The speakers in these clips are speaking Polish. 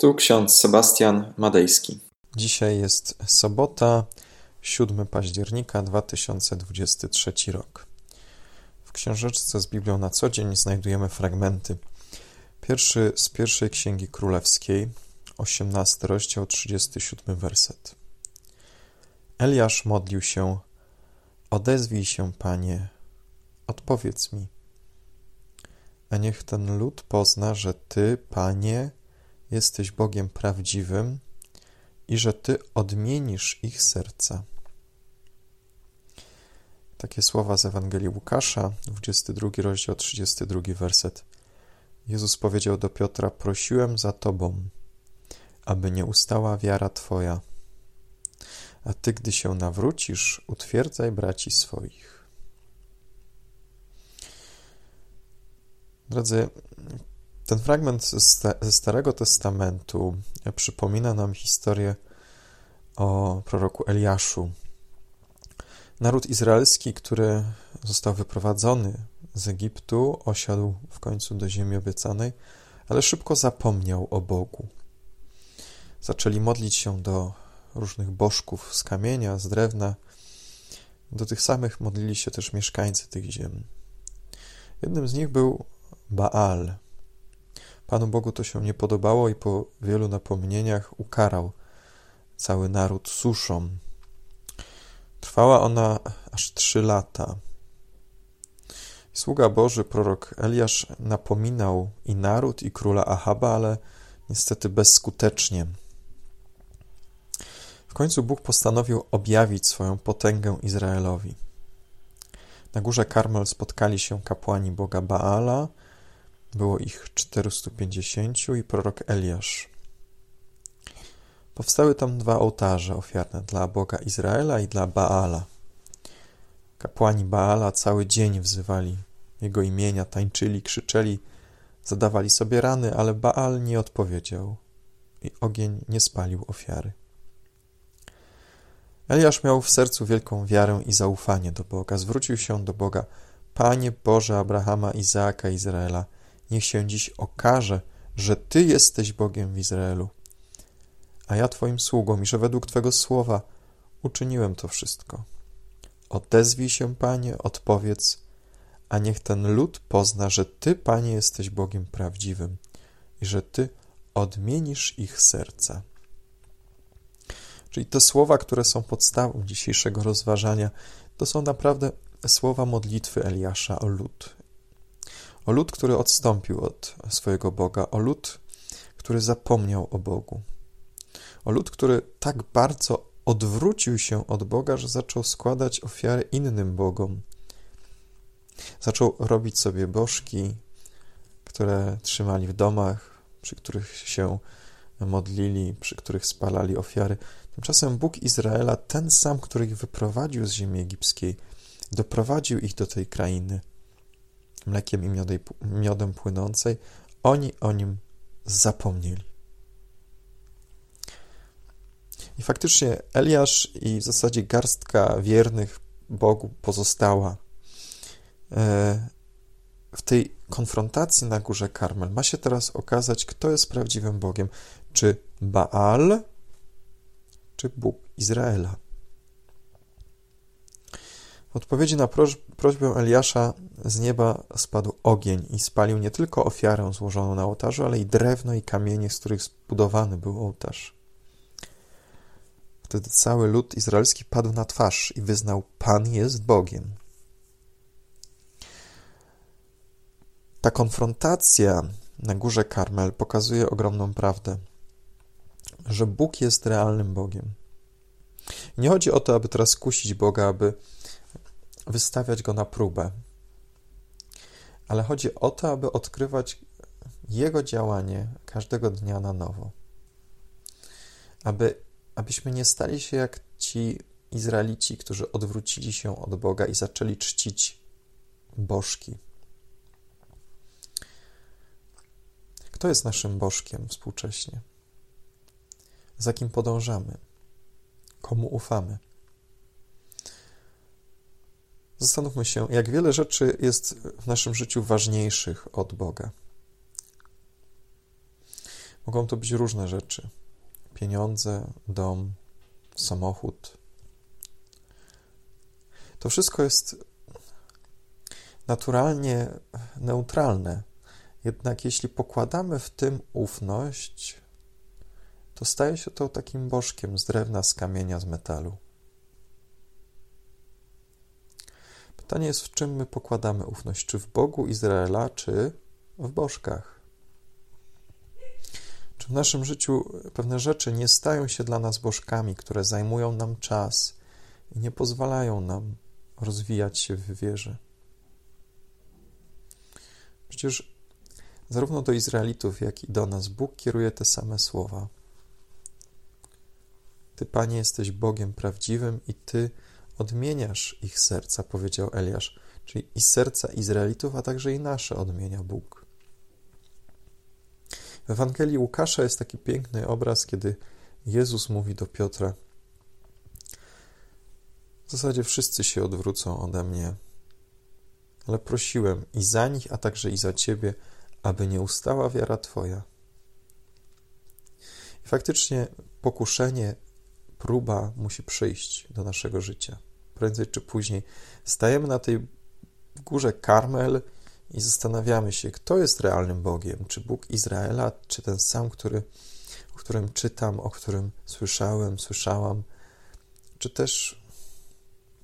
Tu ksiądz Sebastian Madejski. Dzisiaj jest sobota, 7 października 2023 rok. W książeczce z Biblią na co dzień znajdujemy fragmenty. Pierwszy z pierwszej księgi królewskiej, 18 rozdział, 37 werset. Eliasz modlił się: Odezwij się, panie, odpowiedz mi. A niech ten lud pozna, że ty, panie, jesteś Bogiem prawdziwym i że Ty odmienisz ich serca. Takie słowa z Ewangelii Łukasza, 22 rozdział, 32 werset. Jezus powiedział do Piotra: Prosiłem za Tobą, aby nie ustała wiara Twoja. A Ty, gdy się nawrócisz, utwierdzaj braci swoich. Drodzy, ten fragment ze Starego Testamentu przypomina nam historię o proroku Eliaszu. Naród izraelski, który został wyprowadzony z Egiptu, osiadł w końcu do ziemi obiecanej, ale szybko zapomniał o Bogu. Zaczęli modlić się do różnych bożków z kamienia, z drewna. Do tych samych modlili się też mieszkańcy tych ziem. Jednym z nich był Baal, Panu Bogu to się nie podobało i po wielu napomnieniach ukarał cały naród suszą. Trwała ona aż trzy lata. Sługa Boży, prorok Eliasz, napominał i naród, i króla Ahaba, ale niestety bezskutecznie. W końcu Bóg postanowił objawić swoją potęgę Izraelowi. Na górze Karmel spotkali się kapłani Boga Baala było ich 450 i prorok Eliasz. Powstały tam dwa ołtarze ofiarne dla Boga Izraela i dla Baala. Kapłani Baala cały dzień wzywali jego imienia, tańczyli, krzyczeli, zadawali sobie rany, ale Baal nie odpowiedział i ogień nie spalił ofiary. Eliasz miał w sercu wielką wiarę i zaufanie do Boga. Zwrócił się do Boga: Panie Boże Abrahama, Izaaka, Izraela – Niech się dziś okaże, że Ty jesteś Bogiem w Izraelu, a ja Twoim sługą i że według Twego słowa uczyniłem to wszystko. Odezwij się, Panie, odpowiedz, a niech ten lud pozna, że Ty, Panie, jesteś Bogiem prawdziwym i że Ty odmienisz ich serca. Czyli te słowa, które są podstawą dzisiejszego rozważania, to są naprawdę słowa modlitwy Eliasza o lud o lud, który odstąpił od swojego Boga, o lud, który zapomniał o Bogu, o lud, który tak bardzo odwrócił się od Boga, że zaczął składać ofiary innym Bogom. Zaczął robić sobie bożki, które trzymali w domach, przy których się modlili, przy których spalali ofiary. Tymczasem Bóg Izraela, ten sam, który ich wyprowadził z ziemi egipskiej, doprowadził ich do tej krainy mlekiem i miodej, miodem płynącej, oni o nim zapomnieli. I faktycznie Eliasz i w zasadzie garstka wiernych Bogu pozostała e, w tej konfrontacji na górze Karmel ma się teraz okazać, kto jest prawdziwym Bogiem. Czy Baal, czy Bóg Izraela. W odpowiedzi na prośbę Eliasza z nieba spadł ogień i spalił nie tylko ofiarę złożoną na ołtarzu, ale i drewno i kamienie, z których zbudowany był ołtarz. Wtedy cały lud izraelski padł na twarz i wyznał: Pan jest Bogiem. Ta konfrontacja na górze Karmel pokazuje ogromną prawdę, że Bóg jest realnym Bogiem. Nie chodzi o to, aby teraz kusić Boga, aby wystawiać go na próbę. Ale chodzi o to, aby odkrywać Jego działanie każdego dnia na nowo. Aby, abyśmy nie stali się jak ci Izraelici, którzy odwrócili się od Boga i zaczęli czcić bożki. Kto jest naszym bożkiem współcześnie? Za kim podążamy? Komu ufamy? Zastanówmy się, jak wiele rzeczy jest w naszym życiu ważniejszych od Boga. Mogą to być różne rzeczy: pieniądze, dom, samochód. To wszystko jest naturalnie neutralne. Jednak jeśli pokładamy w tym ufność, to staje się to takim bożkiem z drewna, z kamienia, z metalu. Pytanie jest, w czym my pokładamy ufność? Czy w Bogu Izraela, czy w bożkach? Czy w naszym życiu pewne rzeczy nie stają się dla nas bożkami, które zajmują nam czas i nie pozwalają nam rozwijać się w wierze? Przecież zarówno do Izraelitów, jak i do nas Bóg kieruje te same słowa. Ty, Panie, jesteś Bogiem prawdziwym i Ty odmieniasz ich serca, powiedział Eliasz, czyli i serca Izraelitów, a także i nasze odmienia Bóg. W Ewangelii Łukasza jest taki piękny obraz, kiedy Jezus mówi do Piotra: W zasadzie wszyscy się odwrócą ode mnie, ale prosiłem i za nich, a także i za ciebie, aby nie ustała wiara Twoja. I faktycznie pokuszenie, próba musi przyjść do naszego życia. Prędzej czy później stajemy na tej górze Karmel i zastanawiamy się, kto jest realnym Bogiem. Czy Bóg Izraela, czy ten sam, który, o którym czytam, o którym słyszałem, słyszałam, czy też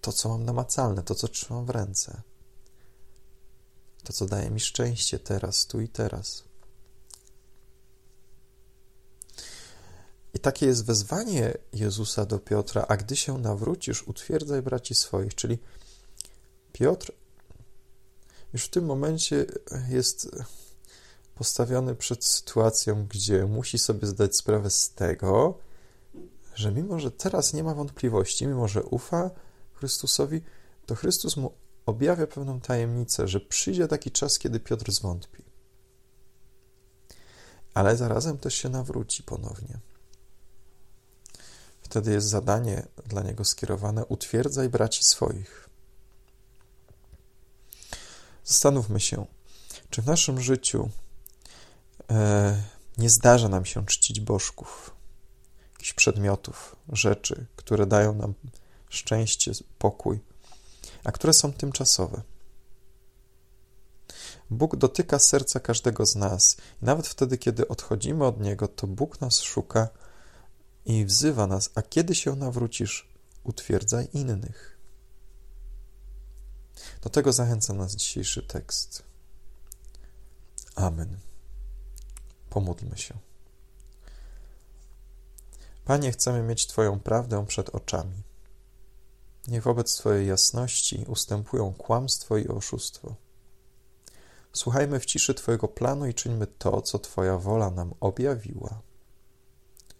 to, co mam namacalne, to, co trzymam w ręce to, co daje mi szczęście teraz, tu i teraz. I takie jest wezwanie Jezusa do Piotra, a gdy się nawrócisz, utwierdzaj braci swoich, czyli Piotr już w tym momencie jest postawiony przed sytuacją, gdzie musi sobie zdać sprawę z tego, że mimo, że teraz nie ma wątpliwości, mimo, że ufa Chrystusowi, to Chrystus mu objawia pewną tajemnicę, że przyjdzie taki czas, kiedy Piotr zwątpi. Ale zarazem też się nawróci ponownie. Wtedy jest zadanie dla niego skierowane: utwierdzaj braci swoich. Zastanówmy się, czy w naszym życiu e, nie zdarza nam się czcić bożków, jakichś przedmiotów, rzeczy, które dają nam szczęście, pokój, a które są tymczasowe. Bóg dotyka serca każdego z nas nawet wtedy, kiedy odchodzimy od Niego, to Bóg nas szuka i wzywa nas, a kiedy się nawrócisz, utwierdzaj innych. Do tego zachęca nas dzisiejszy tekst. Amen. Pomódlmy się. Panie, chcemy mieć Twoją prawdę przed oczami. Niech wobec Twojej jasności ustępują kłamstwo i oszustwo. Słuchajmy w ciszy Twojego planu i czyńmy to, co Twoja wola nam objawiła.